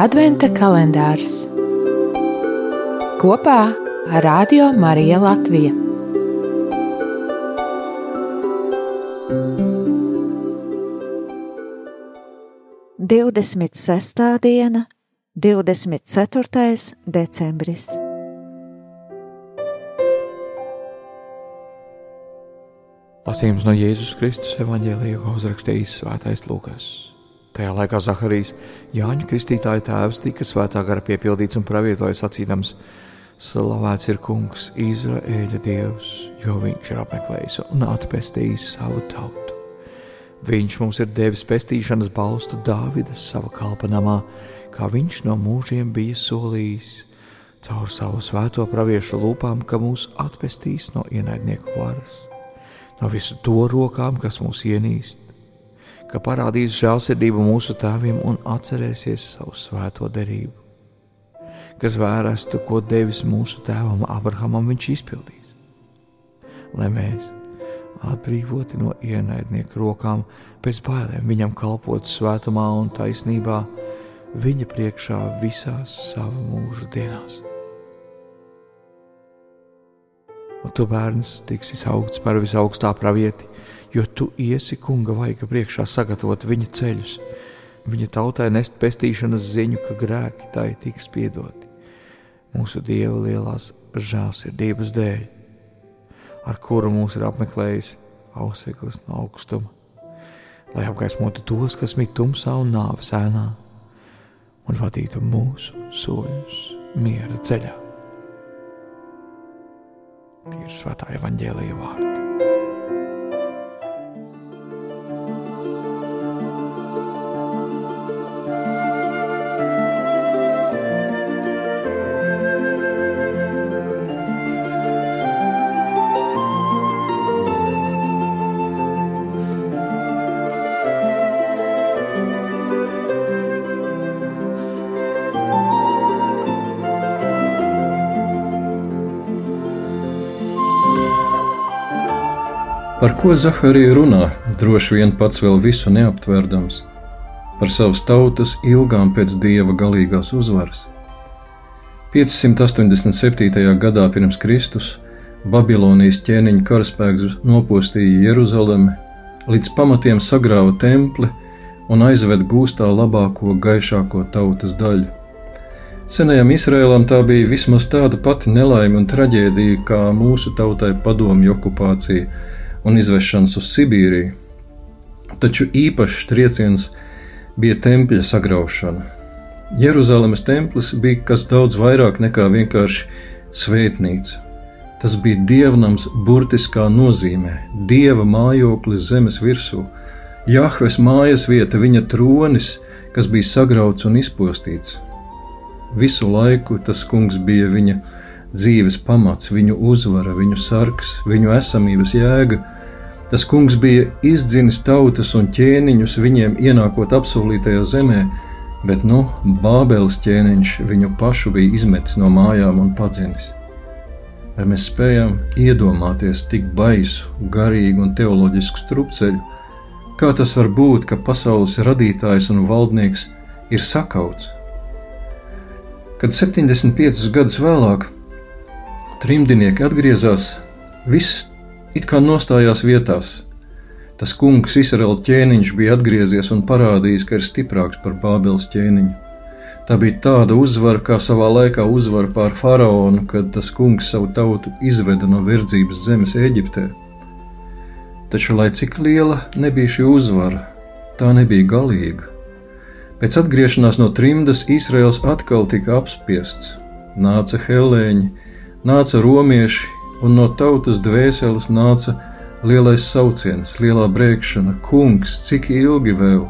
Adventa kalendārs kopā ar Radio Mariju Latviju. Divdesmit sestā diena, 24. decembris. Lasījums no Jēzus Kristus evanģēlija, ko uzrakstījis Svētais Lukas. Tajā laikā Zaharijas Jāņa Kristītāja tēvs tika svētā gara piepildīts un pravietoja sacīdams: Slavēts ir kungs, Izraēļa dievs, jo viņš ir apmeklējis un atpestījis savu tautu. Viņš mums ir devis pestīšanas balstu Dāvidas sava kalpanamā, kā viņš no mūžiem bija solījis, caur savu svēto praviešu lūpām, ka mūs atpestīs no ienaidnieku varas no visu to rokām, kas mūs ienīst, ka parādīs žēlsirdību mūsu tēviem un atcerēsies savu svēto derību, kas vērestu, ko devis mūsu tēvam Abrahamam, viņš izpildīs. Lai mēs, atbrīvoti no ienaidnieku rokām, bez bailēm viņam kalpot svētumā un taisnībā, viņa priekšā visās savu mūžu dienās un tu bērns tiksi saukts par visaugstā pravieti, jo tu iesi kunga vaiga priekšā sagatavot viņa ceļus, viņa tautai nest pestīšanas ziņu, ka grēki tai tiks piedoti. Mūsu Dieva lielās žēlsirdības dēļ, ar kuru mūs ir apmeklējis auseklis no augstuma, lai apgaismotu tos, kas mīt tumsā un nāves ēnā, un vadītu mūsu soļus miera ceļā. Tie ir svētā evaņģēlīja vārdi. Par ko Zaharija runā, droši vien pats vēl visu neaptverdams, par savas tautas ilgām pēc dieva galīgās uzvaras. 587. gadā pirms Kristus Babilonijas ķēniņa karaspēks nopostīja Jeruzalemi, līdz pamatiem sagrāva templi un aizved gūstā labāko, gaišāko tautas daļu. Senajam Izrēlam tā bija vismaz tāda pati nelaime un traģēdija kā mūsu tautai padomju okupācija un izvešanas uz Sibīriju, taču īpašs trieciens bija tempļa sagraušana. Jeruzalemes templis bija kas daudz vairāk nekā vienkārši svētnīca. Tas bija dievnams burtiskā nozīmē, dieva mājoklis zemes virsū, Jahves mājas vieta, viņa tronis, kas bija sagrauts un izpostīts. Visu laiku tas kungs bija viņa dzīves pamats, viņu uzvara, viņu sargs, viņu esamības jēga, Tas kungs bija izdzinis tautas un ķēniņus viņiem ienākot apsolītajā zemē, bet nu Bābeles ķēniņš viņu pašu bija izmetis no mājām un padzinis. Vai mēs spējam iedomāties tik baisu, garīgu un teoloģisku strupceļu, kā tas var būt, ka pasaules radītājs un valdnieks ir sakauts? Kad 75 gadus vēlāk trimdnieki atgriezās, viss it kā nostājās vietās. Tas kungs Izraēla ķēniņš bija atgriezies un parādījis, ka ir stiprāks par Bābeles ķēniņu. Tā bija tāda uzvara, kā savā laikā uzvara pār faraonu, kad tas kungs savu tautu izveda no verdzības zemes Eģiptē. Taču, lai cik liela nebija šī uzvara, tā nebija galīga. Pēc atgriešanās no trimdas Izraels atkal tika apspiests. Nāca helēņi, nāca romieši, un no tautas dvēseles nāca lielais sauciens, lielā brēkšana: Kungs, cik ilgi vēl?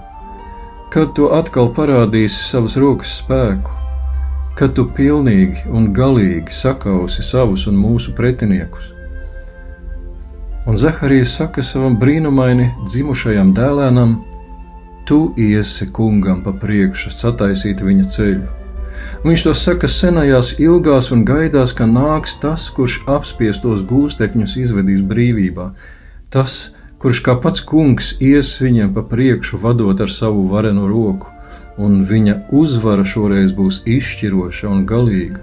Kad tu atkal parādīsi savas rokas spēku, kad tu pilnīgi un galīgi sakausi savus un mūsu pretiniekus? Un Zaharijas saka savam brīnumaini dzimušajam dēlēnam: Tu iesi kungam pa priekšu, sataisīt viņa ceļu Viņš to saka senajās ilgās un gaidās, ka nāks tas, kurš apspiestos gūstekņus izvedīs brīvībā. Tas, kurš kā pats kungs ies viņiem pa priekšu, vadot ar savu varenu roku, un viņa uzvara šoreiz būs izšķiroša un galīga.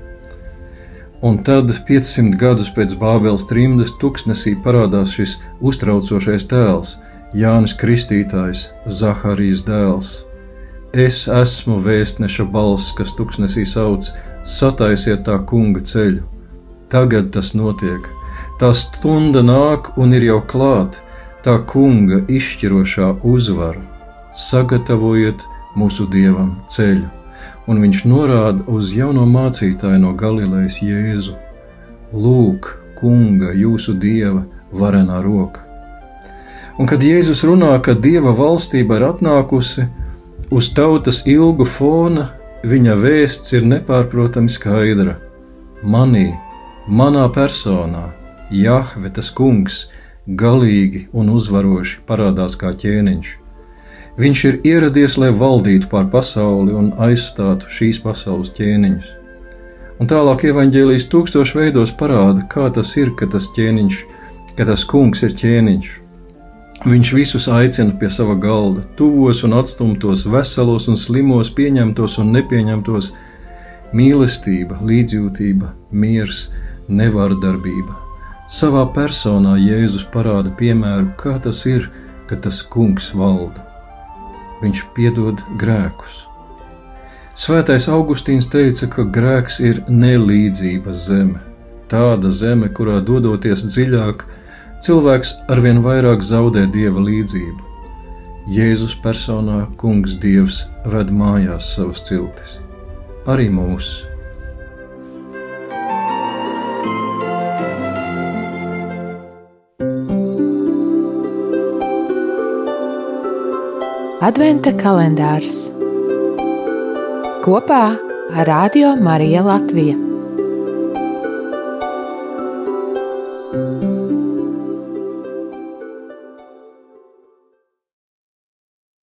Un tad, 500 gadus pēc Bābeles trimdas, tuksnesī parādās šis uztraucošais tēls, Jānis Kristītājs, Zaharijas dēls. Es esmu vēstneša balss, kas tuksnesī sauc: Sataisiet tā kunga ceļu! Tagad tas notiek! Tā stunda nāk un ir jau klāt, tā kunga izšķirošā uzvara. Sagatavojiet mūsu dievam ceļu, un viņš norāda uz jauno mācītāju no Galilejas Jēzu. Lūk, kunga, jūsu dieva varenā roka. Un kad Jēzus runā, ka dieva valstība ir atnākusi, uz tautas ilgu fona viņa vēsts ir nepārprotami skaidra. Manī, manā personā, Jahve tas kungs, galīgi un uzvaroši parādās kā ķēniņš. Viņš ir ieradies, lai valdītu pār pasauli un aizstātu šīs pasaules ķēniņus. Un tālāk evaņģēlijas tūkstošu veidos parāda, kā tas ir, ka tas ķēniņš, ka tas kungs ir ķēniņš. Viņš visus aicina pie sava galda, tuvos un atstumtos, veselos un slimos, pieņemtos un nepieņemtos. Mīlestība, līdzjūtība, miers, nevārdarbība. Savā personā Jēzus parāda piemēru, kā tas ir, kad tas kungs valda viņš piedod grēkus. Svētais Augustīns teica, ka grēks ir nelīdzības zeme, tāda zeme, kurā dodoties dziļāk, cilvēks arvien vairāk zaudē dieva līdzību. Jēzus personā Kungs Dievs ved mājās savus ciltis, arī mūsu. Adventa kalendārs kopā ar Radio Mariju Latviju.